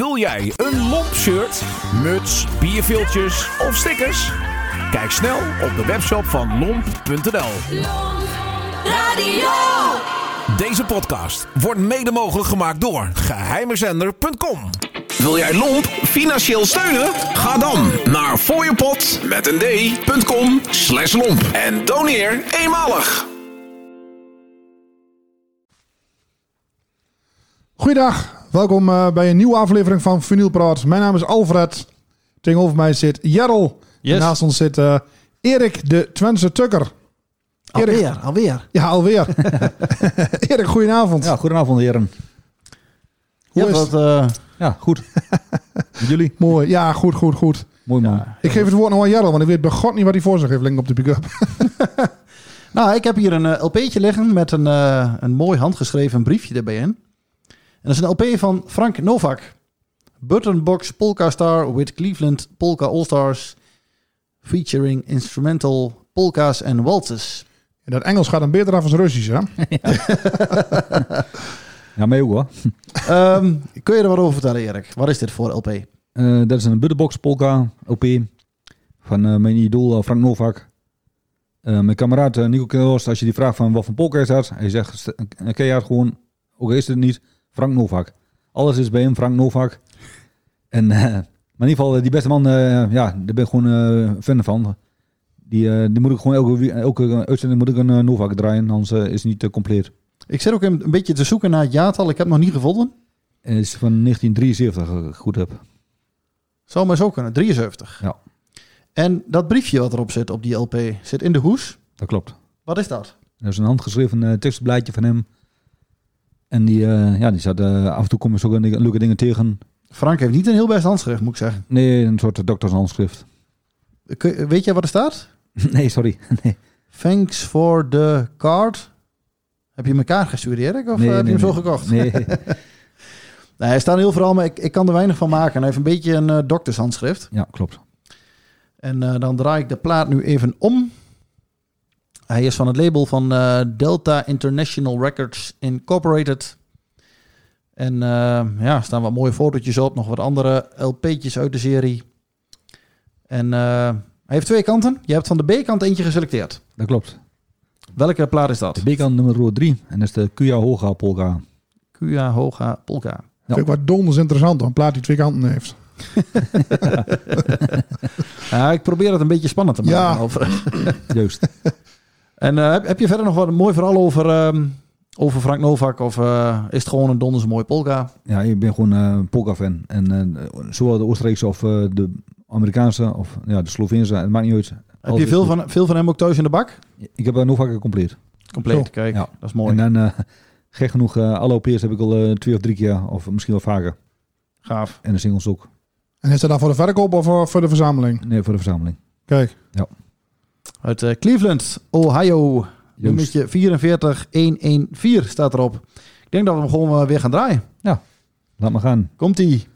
Wil jij een lomp shirt, muts, bierviltjes of stickers? Kijk snel op de webshop van lomp.nl. Radio. Deze podcast wordt mede mogelijk gemaakt door geheimezender.com. Wil jij Lomp financieel steunen? Ga dan naar fooiepot met een d.com slash lomp en doneer eenmalig. Goeiedag, welkom eh, bij een nieuwe aflevering van Vinyl Praat. Mijn naam is Alfred. Tegenover mij zit. Yes. En naast ons zit eh, Erik de Twentse Tukker. Erik. Alweer, alweer. Ja, alweer. Erik, goedenavond. Ja, goedenavond heren. Hoe ja, is wat, eh, Ja, goed. Jullie? Mooi. Ja, goed, goed, goed. Mooi man. Ik geef het woord nog aan Jerrel, want ik weet bij god niet wat hij voor zich heeft liggen op de pick-up. nou, ik heb hier een LP'tje liggen met een, eh, een mooi handgeschreven briefje erbij in. En dat is een LP van Frank Novak. Buttonbox Polka Star with Cleveland Polka All-Stars. Featuring instrumental polka's en waltzes. En dat Engels gaat dan beter af als Russisch, hè? Ja, ook hoor. Ehm, kun je er wat over vertellen, Erik? Wat is dit voor LP? Eh, dat is een Buddenbox Polka LP van eh, mijn idool eh, Frank Novak. Mijn kameraad Nico Kelhorst, als je die vraagt van wat voor polka is dat, hij zegt een keihard gewoon, ook is het niet, Frank Novak. Alles is bij hem Frank Novak. En, eh, maar in ieder geval, eh, die beste man, eh, ja, daar ben ik gewoon eh fan van. Die, die moet ik gewoon elke, elke uitzending moet ik een Novak draaien, anders is het niet compleet. Ik zit ook een, een beetje te zoeken naar het jaartal. Ik heb het nog niet gevonden. Het is van 1973, als ik goed heb. Zou maar zo kunnen. 73. Ja. En dat briefje wat erop zit op die LP zit in de hoes. Dat klopt. Wat is dat? Dat is een handgeschreven tekstblaadje van hem. En die, eh, ja, die zat, eh, af en toe komen ze ook een- leuke dingen tegen. Frank heeft niet een heel best handschrift, moet ik zeggen. Nee, een soort doktershandschrift. Weet jij wat er staat? nee, sorry. nee. Thanks for the card. Heb je kaart gestuurd, Erik? Of nee, eh, heb je hem zo nee. gekocht? Nee, Nee, hij staat heel vooral, maar ik, ik kan er weinig van maken. Hij heeft een beetje een eh, doktershandschrift. ja, klopt. En eh, dan draai ik de plaat nu even om. Hij is van het label van eh, Delta International Records Incorporated. En eh, ja, er staan wat mooie fotootjes op. Nog wat andere LP'tjes uit de serie. En eh, hij heeft twee kanten. Je hebt van de B-kant eentje geselecteerd. Dat klopt. Welke plaat is dat? De B-kant nummer 3. En dat is de Kuya Hoga Polka. Kuya Hoga Polka. Ja. Vind ik wat donders interessant, een plaat die twee kanten heeft. Ja, ik probeer het een beetje spannend te maken. Ja. Juist. En eh, heb, heb je verder nog wat een mooi verhaal over, ehm, over Frank Novak? Of eh, is het gewoon een donders mooie polka? Ja, ik ben gewoon eh, een Polka-fan. En eh, zowel de Oostenrijkse of eh, de Amerikaanse of ja, de Sloveense, het maakt niet uit. Heb je veel van, veel van hem ook thuis in de bak? Ik heb nog vaker compleet. Compleet, Zo. kijk. Ja. Dat is mooi. En dan, eh, gek genoeg, alle OP's heb ik al eh, twee of drie keer, of misschien wel vaker. Gaaf. En de singles ook. En is dat dan voor de verkoop of voor, voor de verzameling? Nee, voor de verzameling. Kijk, Uit eh, Cleveland, Ohio. Nummertje 44114 staat erop. Ik denk dat we hem gewoon eh, weer gaan draaien. Laat maar gaan. Komt-ie.